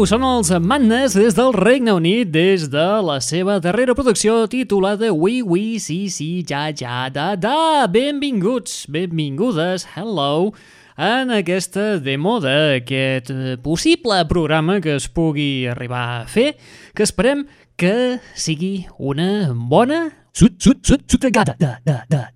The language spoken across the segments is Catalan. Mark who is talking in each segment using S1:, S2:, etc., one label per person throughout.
S1: Girl
S2: 2 són els Madness des del Regne Unit des de la seva darrera producció titulada We We Si Si Ja Ja Da Da. Benvinguts, benvingudes, hello, en aquesta demo d'aquest eh, possible programa que es pugui arribar a fer, que esperem que sigui una bona... Sut, sut, sut, sutregada, da, da, da,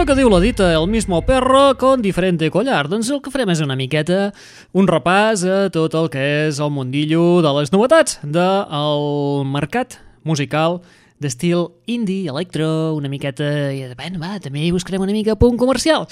S2: allò que diu la dita, el mismo perro con diferente collar. Doncs el que farem és una miqueta un repàs a tot el que és el mundillo de les novetats del mercat musical d'estil indie, electro, una miqueta... i, Bueno, va, també buscarem una mica punt comercial.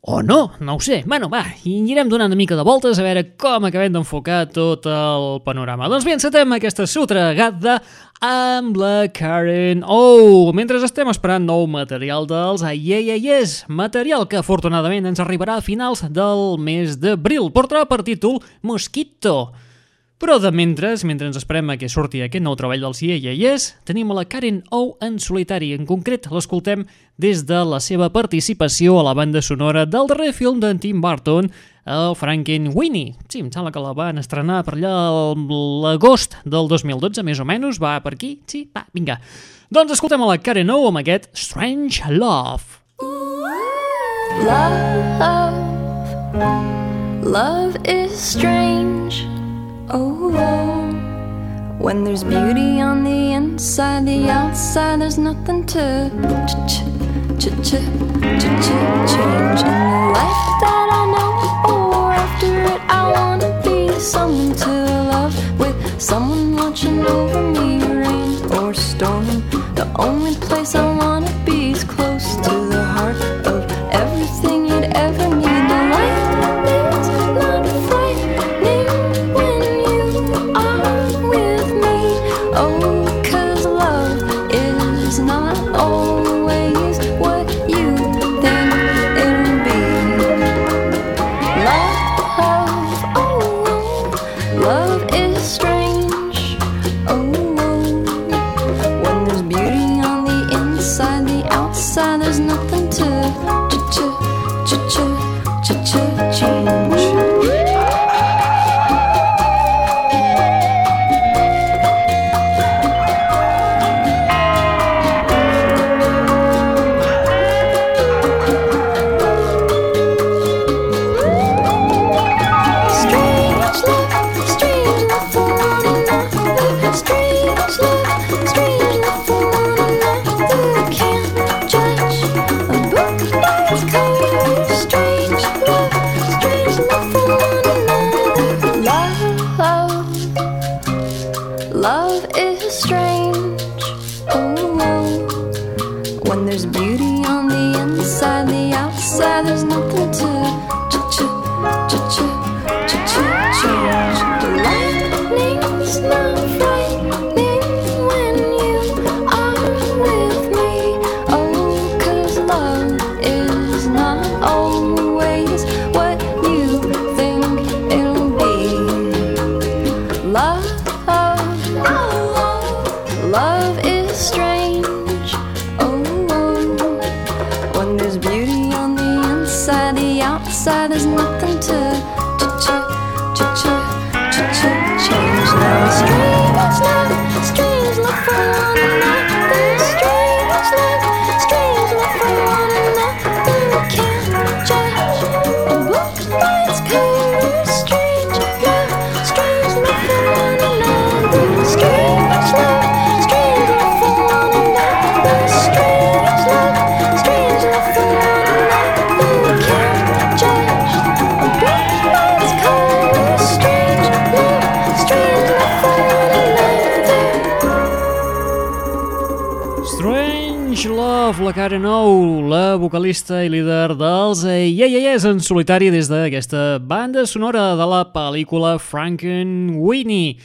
S2: O no, no ho sé. Bueno, va, i anirem donant una mica de voltes a veure com acabem d'enfocar tot el panorama. Doncs bé, encetem aquesta sotregada amb la Karen Oh! Mentre estem esperant nou material dels Yes, material que afortunadament ens arribarà a finals del mes d'abril. Portarà per títol Mosquito. Però de mentre, mentre ens esperem a que surti aquest nou treball dels Yes, tenim a la Karen O en solitari. En concret, l'escoltem des de la seva participació a la banda sonora del darrer film d'en Tim Burton, el Frankenweenie. Sí, em sembla que la van estrenar per allà l'agost del 2012, més o menys. Va per aquí? Sí? Va, vinga. Doncs escoltem a la Karen O amb aquest Strange Love.
S3: Love, love is strange. Oh, oh. when there's beauty on the inside, the outside there's nothing to ch ch ch ch ch ch change. In the life that I know, or after it, I wanna be someone to love with someone watching over me, rain or storm. The only place I
S2: vocalista i líder dels Yeah Yeah Yeahs en solitari des d'aquesta banda sonora de la pel·lícula Frankenweenie. Weenie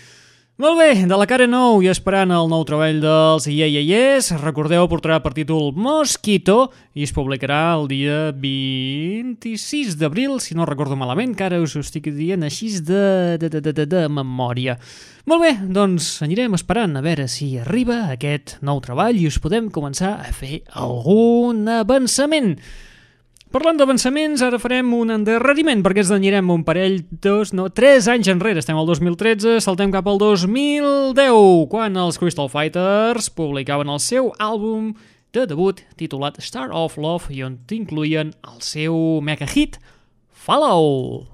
S2: molt bé, de la cara nou i esperant el nou treball dels Yeyeyes, recordeu, portarà per títol Mosquito i es publicarà el dia 26 d'abril, si no recordo malament, que ara us ho estic dient així de, de, de, de, de, de memòria. Molt bé, doncs anirem esperant a veure si arriba aquest nou treball i us podem començar a fer algun avançament. Parlant d'avançaments, ara farem un endarreriment perquè ens anirem un parell, dos, no, tres anys enrere. Estem al 2013, saltem cap al 2010, quan els Crystal Fighters publicaven el seu àlbum de debut titulat Star of Love i on t'incluïen el seu mega hit Fallout.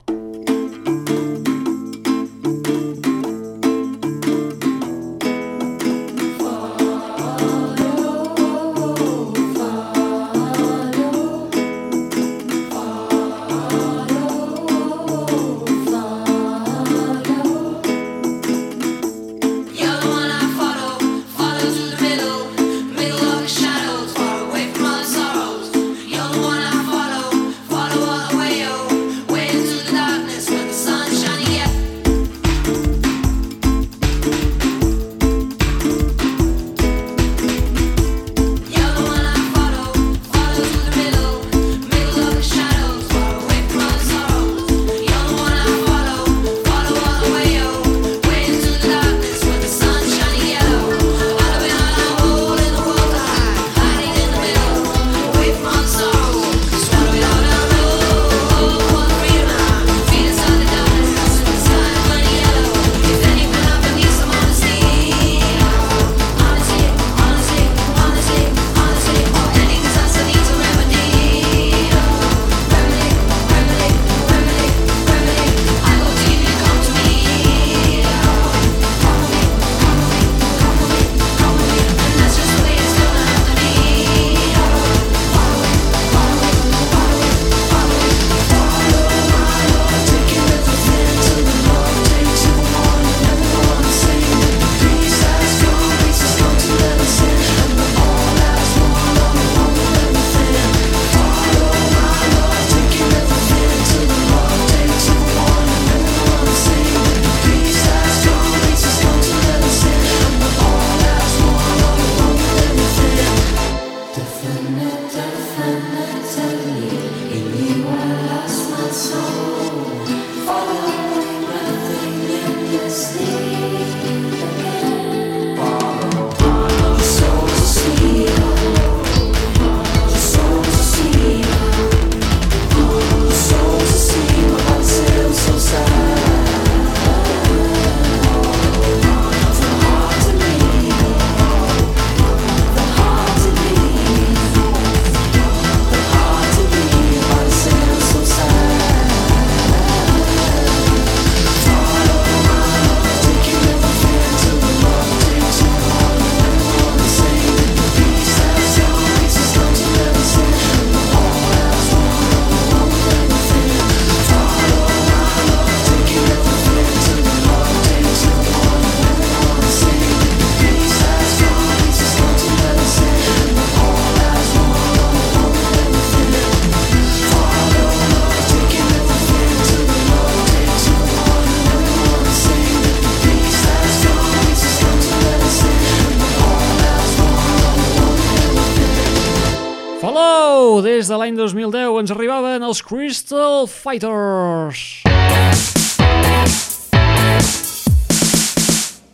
S2: Crystal Fighters.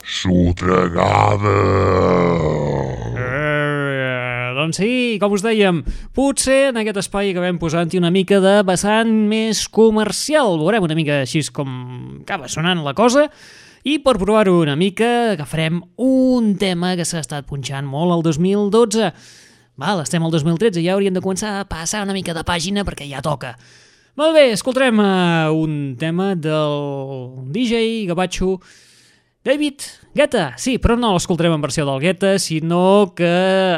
S4: Sotregada.
S2: doncs sí, com us dèiem, potser en aquest espai acabem posant-hi una mica de vessant més comercial. Veurem una mica així com acaba sonant la cosa. I per provar-ho una mica, agafarem un tema que s'ha estat punxant molt el 2012 Val, estem al 2013, ja hauríem de començar a passar una mica de pàgina perquè ja toca. Molt bé, escoltarem uh, un tema del DJ Gabacho David Guetta, sí, però no l'escoltarem en versió del Guetta, sinó que,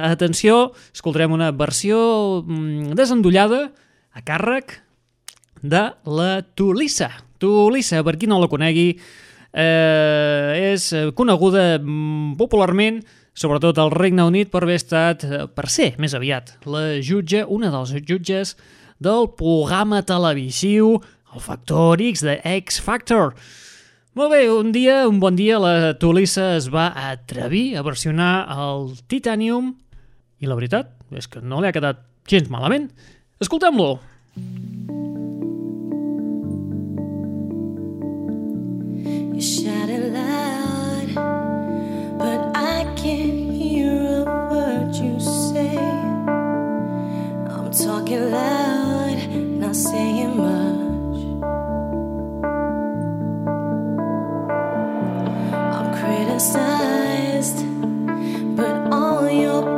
S2: atenció, escoltarem una versió mm, desendollada a càrrec de la Tulissa. Tulissa, per qui no la conegui, eh, és coneguda mm, popularment, sobretot al Regne Unit, per haver estat, eh, per ser més aviat, la jutge, una dels jutges del programa televisiu El Factor X de X Factor. Molt bé, un dia, un bon dia, la Tulissa es va atrevir a versionar el Titanium i la veritat és que no li ha quedat gens malament. Escoltem-lo!
S4: You shout it loud, criticized, but all your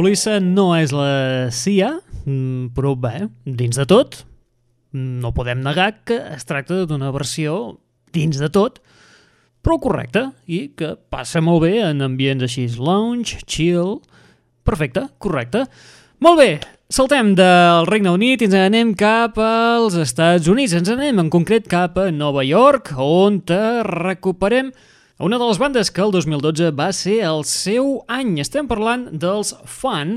S2: Suïssa no és la CIA, mm, però bé, dins de tot, no podem negar que es tracta d'una versió dins de tot, però correcta i que passa molt bé en ambients així lounge, chill... Perfecte, correcte. Molt bé, saltem del Regne Unit i ens anem cap als Estats Units. Ens anem en concret cap a Nova York, on recuperem a una de les bandes que el 2012 va ser el seu any. Estem parlant dels Fun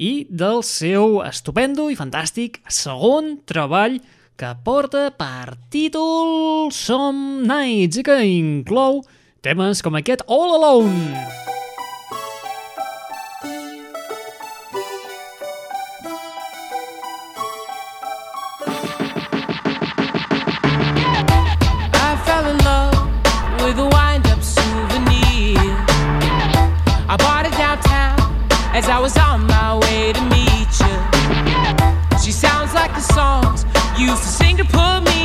S2: i del seu estupendo i fantàstic segon treball que porta per títol Some Nights i que inclou temes com aquest All Alone.
S5: cause I was on my way to meet you. She sounds like the songs you used to sing to put me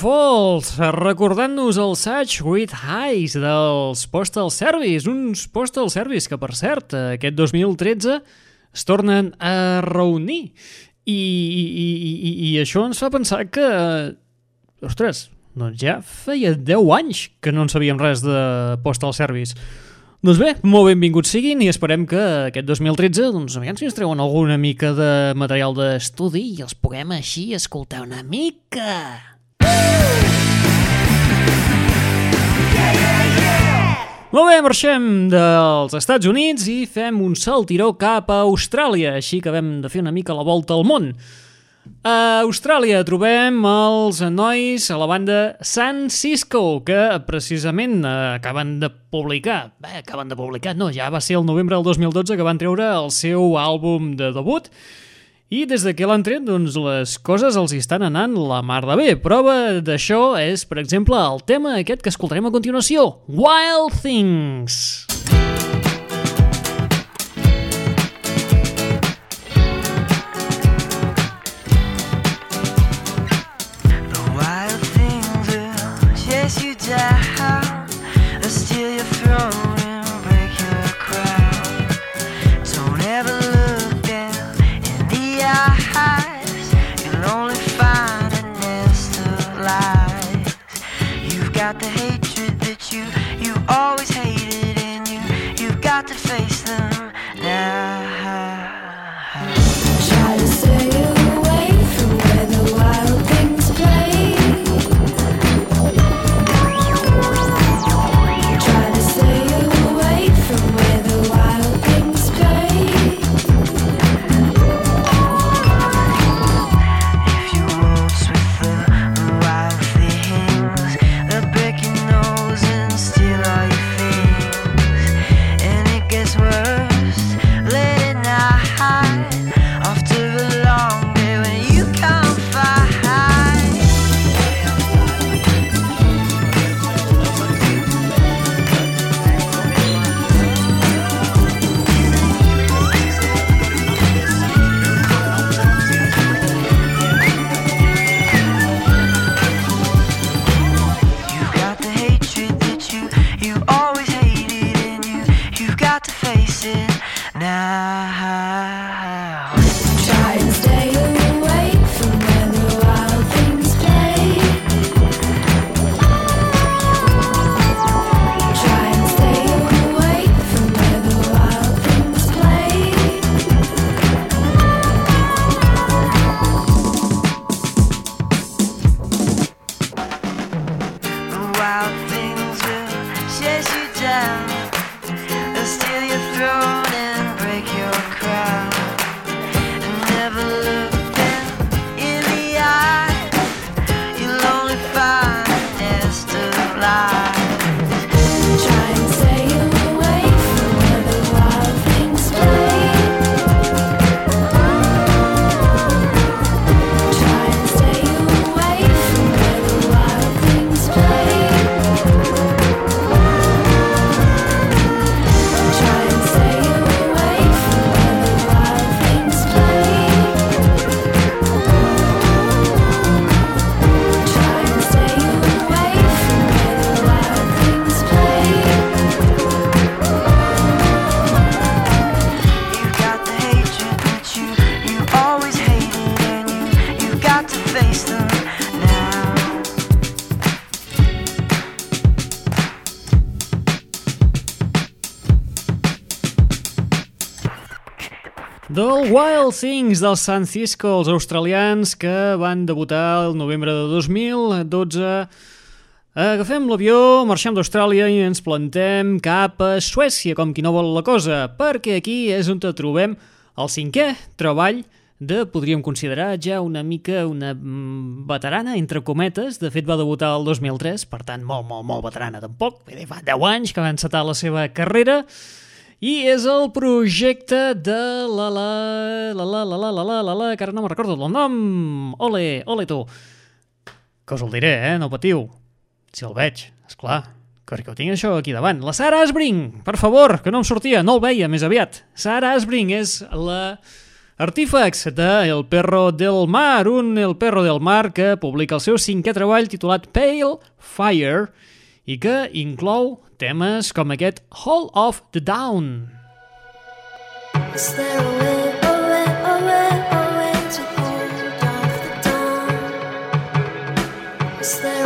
S2: Folds, recordant-nos el Such With Highs dels Postal Service, uns Postal Service que, per cert, aquest 2013 es tornen a reunir. I, i, i, i, i això ens fa pensar que... Ostres, doncs ja feia 10 anys que no en sabíem res de Postal Service. Doncs bé, molt benvinguts siguin i esperem que aquest 2013 doncs, aviam si ens treuen alguna mica de material d'estudi i els puguem així escoltar una mica. Molt bé, marxem dels Estats Units i fem un saltiró cap a Austràlia, així que vam de fer una mica la volta al món. A Austràlia trobem els nois a la banda San Cisco, que precisament acaben de publicar, bé, acaben de publicar, no, ja va ser el novembre del 2012 que van treure el seu àlbum de debut, i des de que l'han tret, doncs les coses els estan anant la mar de bé. Prova d'això és, per exemple, el tema aquest que escoltarem a continuació,
S6: Wild Things. Wild Things
S2: dels San Cisco, els australians que van debutar el novembre de 2012. Agafem l'avió, marxem d'Austràlia i ens plantem cap a Suècia, com qui no vol la cosa, perquè aquí és on trobem el cinquè treball de, podríem considerar, ja una mica una mm, veterana, entre cometes. De fet, va debutar el 2003, per tant, molt, molt, molt veterana tampoc. Fa 10 anys que va encetar la seva carrera i és el projecte de la la la la la la la la la la que ara no me'n recordo el nom ole, ole tu que us el diré, eh, no patiu si el veig, és clar perquè ho tinc això aquí davant la Sara Asbring, per favor, que no em sortia no el veia més aviat Sara Asbring és la Artífex de El perro del mar, un El perro del mar que publica el seu cinquè treball titulat Pale Fire i que inclou temes com aquest Hall of the Down.
S7: Is there dawn?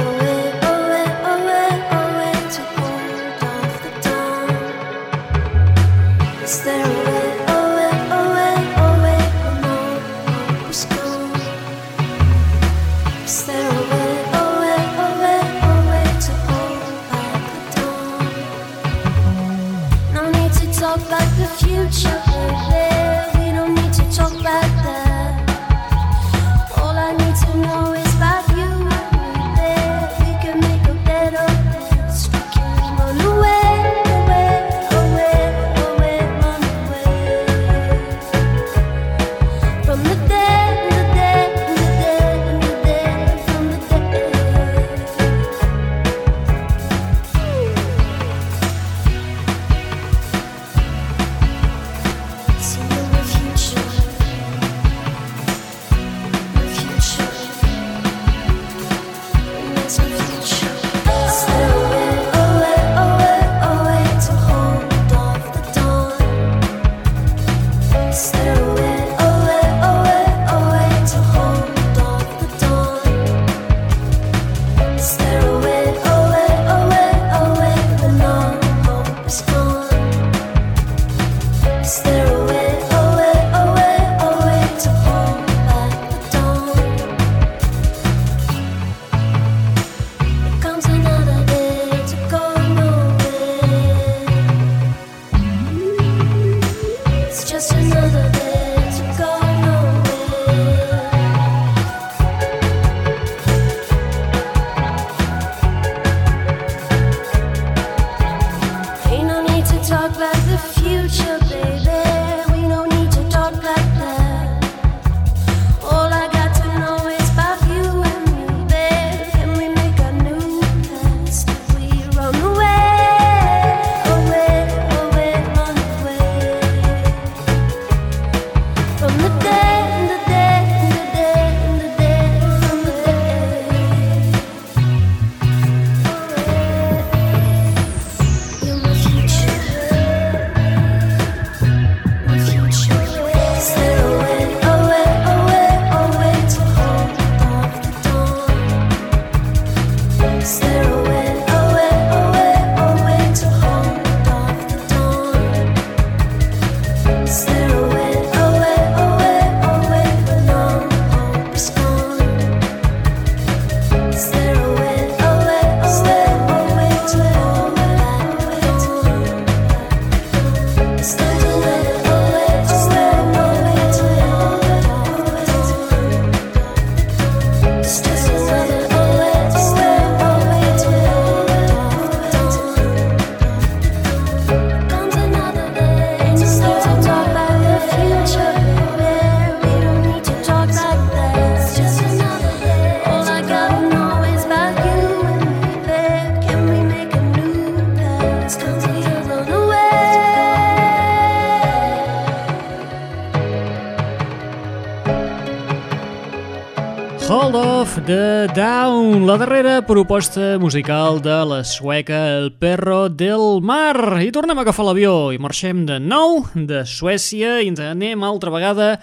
S2: Down, la darrera proposta musical de la sueca El Perro del Mar. I tornem a agafar l'avió i marxem de nou de Suècia i ens anem altra vegada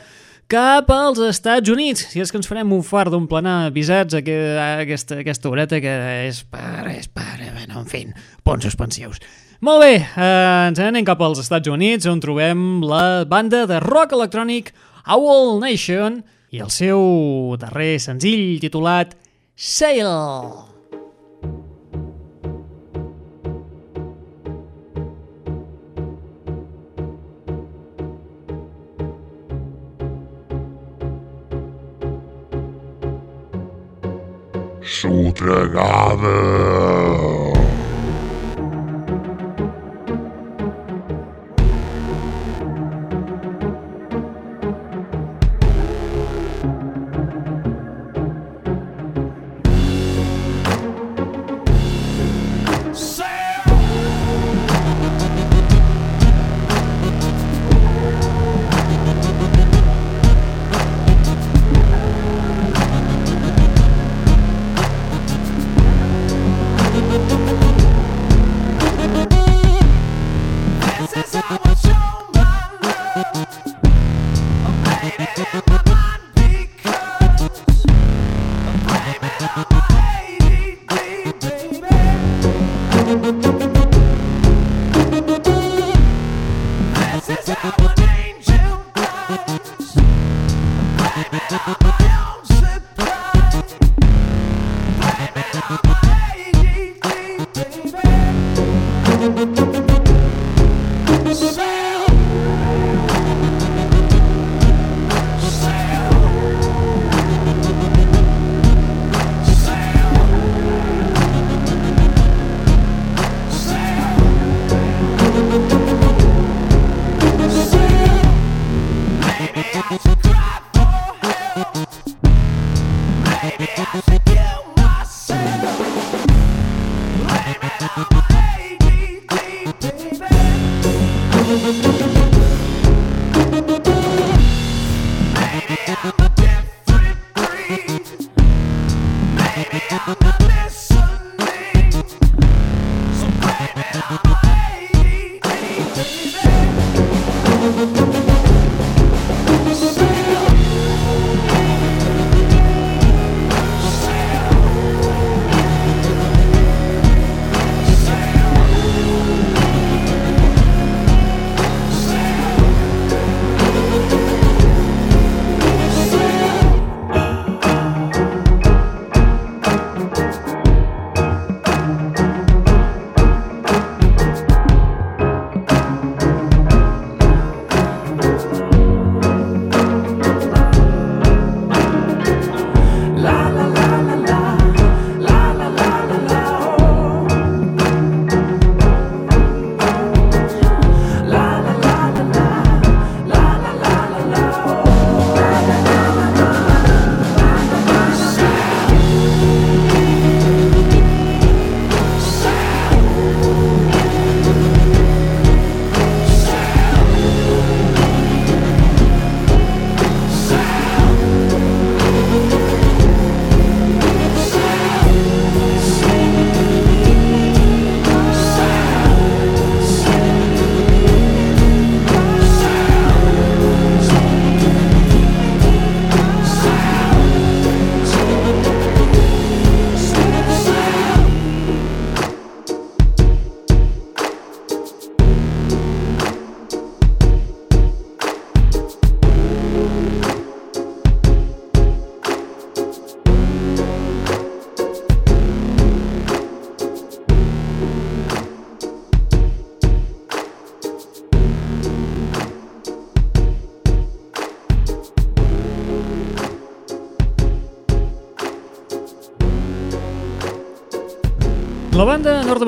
S2: cap als Estats Units. Si és que ens farem un far d'un planar avisats a, aquesta, aquesta horeta que és per... és per... bueno, en fi, punts suspensius. Molt bé, eh, ens anem cap als Estats Units on trobem la banda de rock electrònic Owl Nation i el seu darrer senzill titulat sail.
S8: Sotragave.
S2: La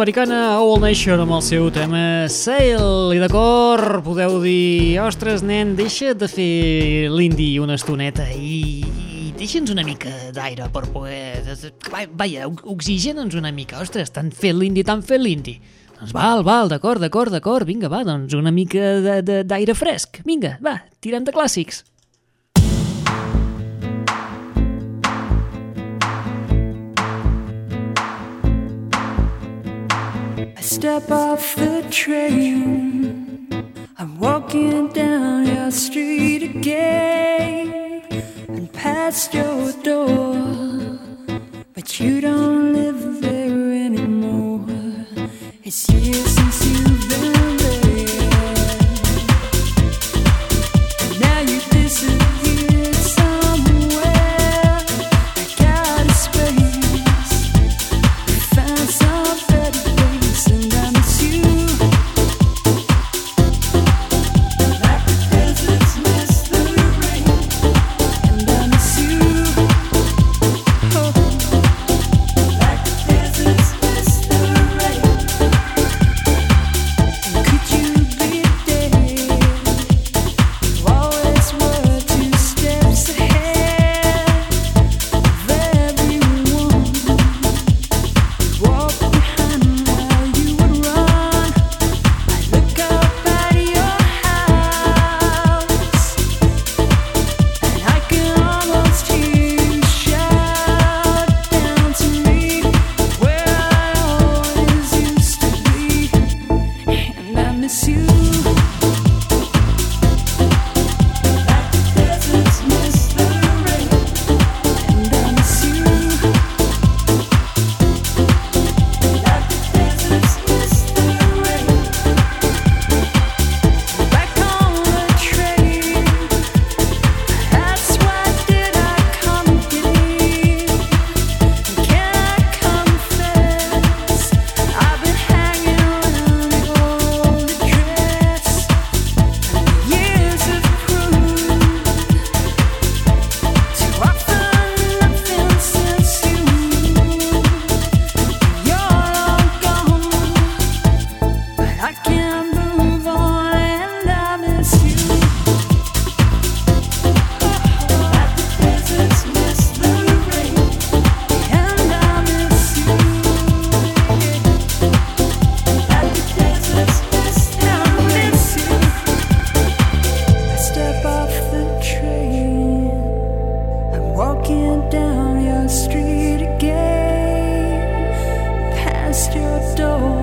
S2: nord-americana Owl Nation amb el seu tema Sail. I d'acord, podeu dir, ostres, nen, deixa de fer l'indi una estoneta i, i deixa'ns una mica d'aire per poder... Va- Vaja, oxigena'ns una mica. Ostres, tant fet l'indi, tant fet l'indi. Doncs val, val, d'acord, d'acord, d'acord. Vinga, va, doncs una mica d'aire fresc. Vinga, va, tirem de clàssics.
S3: Step off the train. I'm walking down your street again and past your door. But you don't live there anymore. It's years since you've been there.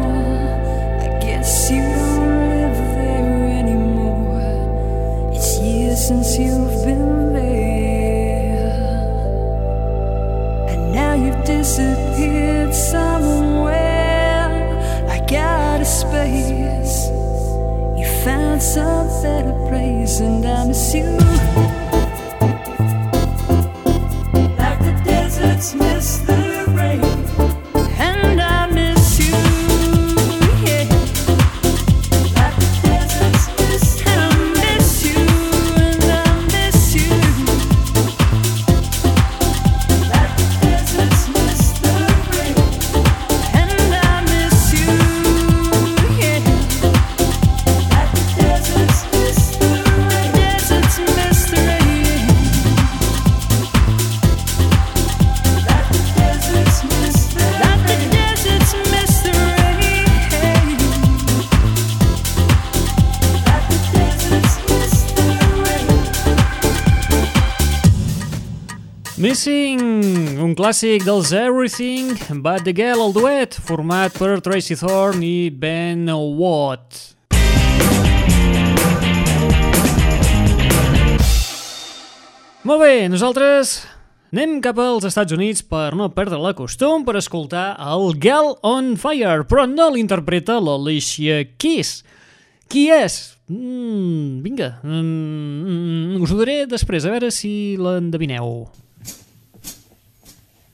S3: I
S4: guess you don't live there anymore. It's years since you
S5: clàssic dels Everything But The Girl, el duet, format per Tracy Thorne i Ben Watt. Molt bé, nosaltres anem cap als Estats Units per no perdre la costum per escoltar el Girl on Fire, però no l'interpreta l'Alicia Keys. Qui és? Mm, vinga, mm, mm, mm, mm us ho diré després, a veure si l'endevineu.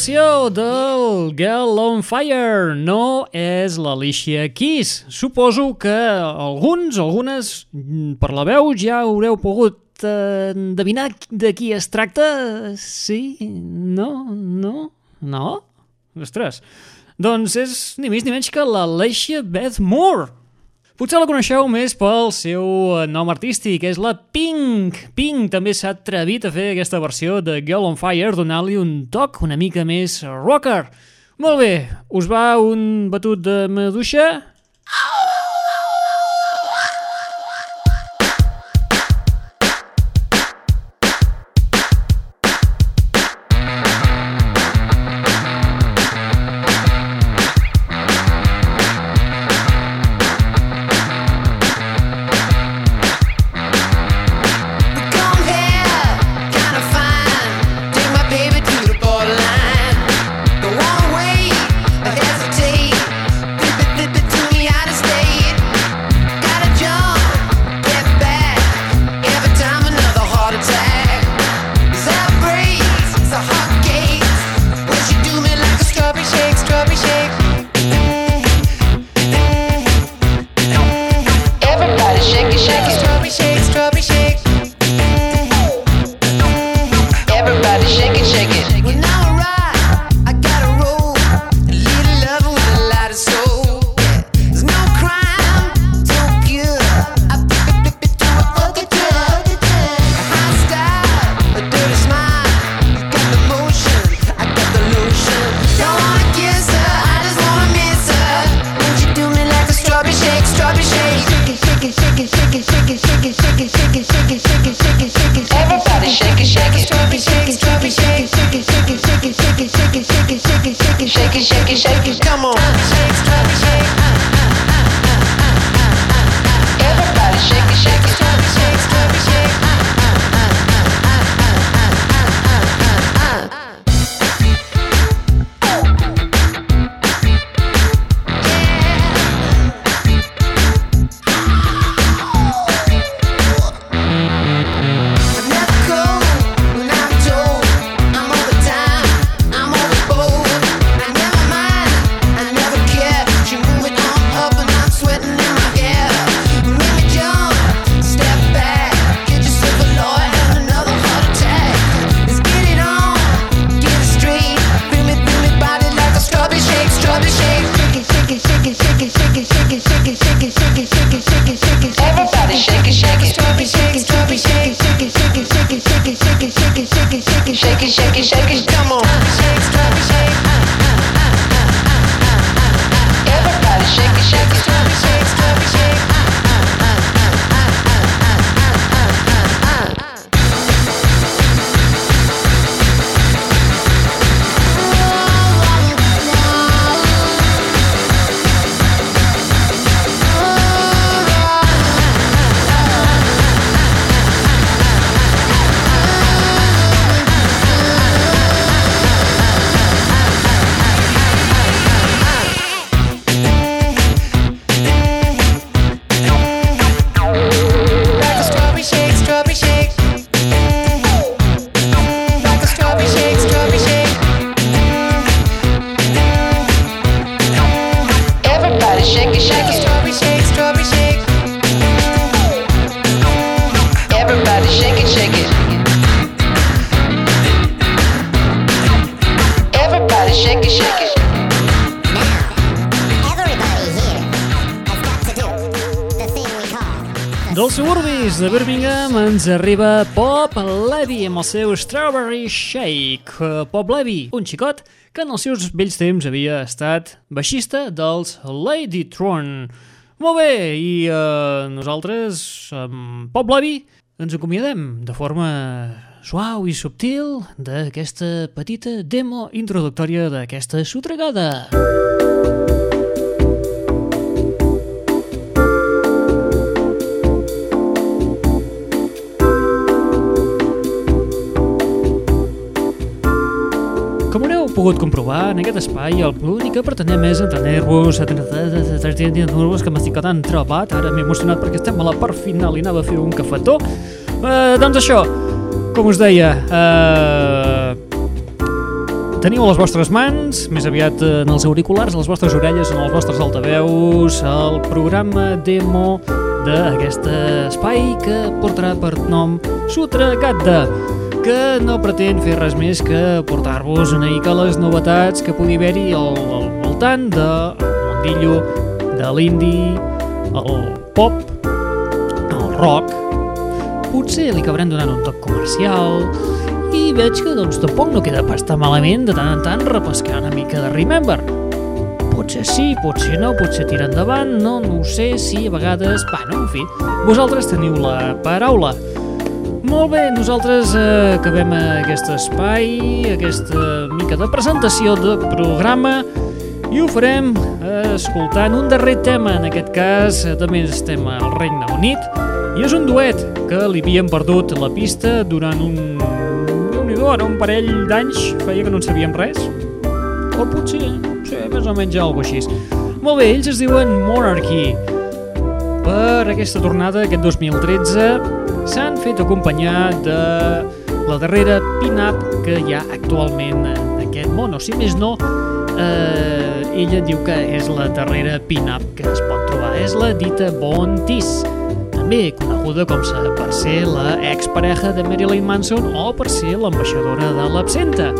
S2: versió del Girl on Fire no és l'Alicia Keys. Suposo que alguns, algunes, mm, per la veu ja haureu pogut eh, endevinar de qui es tracta. Sí? No? No? No? Ostres. Doncs és ni més ni menys que l'Alicia Beth Moore. Potser la coneixeu més pel seu eh, nom artístic, és la Pink. Pink també s'ha atrevit a fer aquesta versió de Girl on Fire, donant-li un toc una mica més rocker. Molt bé, us va un batut de maduixa?
S9: Shake it, shake it, shake it, shake it, shake it, shake it, shake it, shake it, shake it, shake it, shake it. Come on,
S2: de Birmingham ens arriba Pop Levy amb el seu Strawberry Shake. Pop Levy, un xicot que en els seus vells temps havia estat baixista dels Lady Tron. Molt bé, i eh, nosaltres, amb Pop Levy, ens acomiadem de forma suau i subtil d'aquesta petita demo introductòria d'aquesta sotregada. Com pogut comprovar, en aquest espai el l'únic que pretenem és entretenir-vos, entretenir-vos que m'estic quedant trebat, ara m'he emocionat perquè estem a la part final i anava a fer un cafetó. Eh, doncs això, com us deia, eh, Teniu a les vostres mans, més aviat eh, en els auriculars, a les vostres orelles, en els vostres altaveus, el programa demo d'aquest espai que portarà per nom Sutra Gadda, que no pretén fer res més que portar-vos una mica les novetats que pugui haver-hi al, al voltant del mundillo de l'indie, el pop, el rock, potser li acabarem donant un toc comercial i veig que doncs tampoc no queda pas tan malament de tant en tant repescar una mica de Remember. Potser sí, potser no, potser tira endavant, no, no ho sé, sí, a vegades... Bueno, en fi, vosaltres teniu la paraula. Molt bé, nosaltres eh, acabem aquest espai, aquesta mica de presentació de programa i ho farem eh, escoltant un darrer tema, en aquest cas eh, també estem al Regne Unit i és un duet que li havíem perdut la pista durant un, déu ara un parell d'anys. Feia que no en sabíem res. O potser, sí, més o menys alguna així. Molt bé, ells es diuen Monarchy per aquesta tornada, aquest 2013 s'han fet acompanyar de la darrera pin-up que hi ha actualment en aquest món, o si més no eh, ella diu que és la darrera pin-up que es pot trobar, és la dita Bon Tis també coneguda com sa per ser la expareja de Marilyn Manson o per ser l'ambaixadora de l'absenta.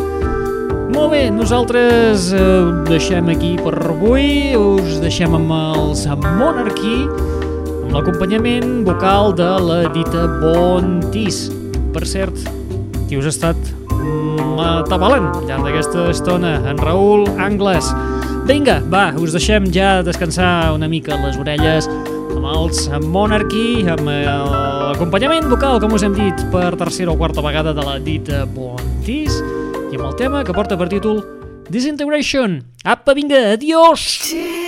S2: Molt bé, nosaltres eh, ho deixem aquí per avui, us deixem amb els Monarchy, l'acompanyament vocal de la dita Bon Tis. Per cert, qui us ha estat atabalant al llarg d'aquesta estona? En Raül Angles. Vinga, va, us deixem ja descansar una mica les orelles amb els Monarchy, amb l'acompanyament vocal, com us hem dit, per tercera o quarta vegada de la dita Bon Tis, i amb el tema que porta per títol Disintegration. Apa, vinga, adiós!
S3: You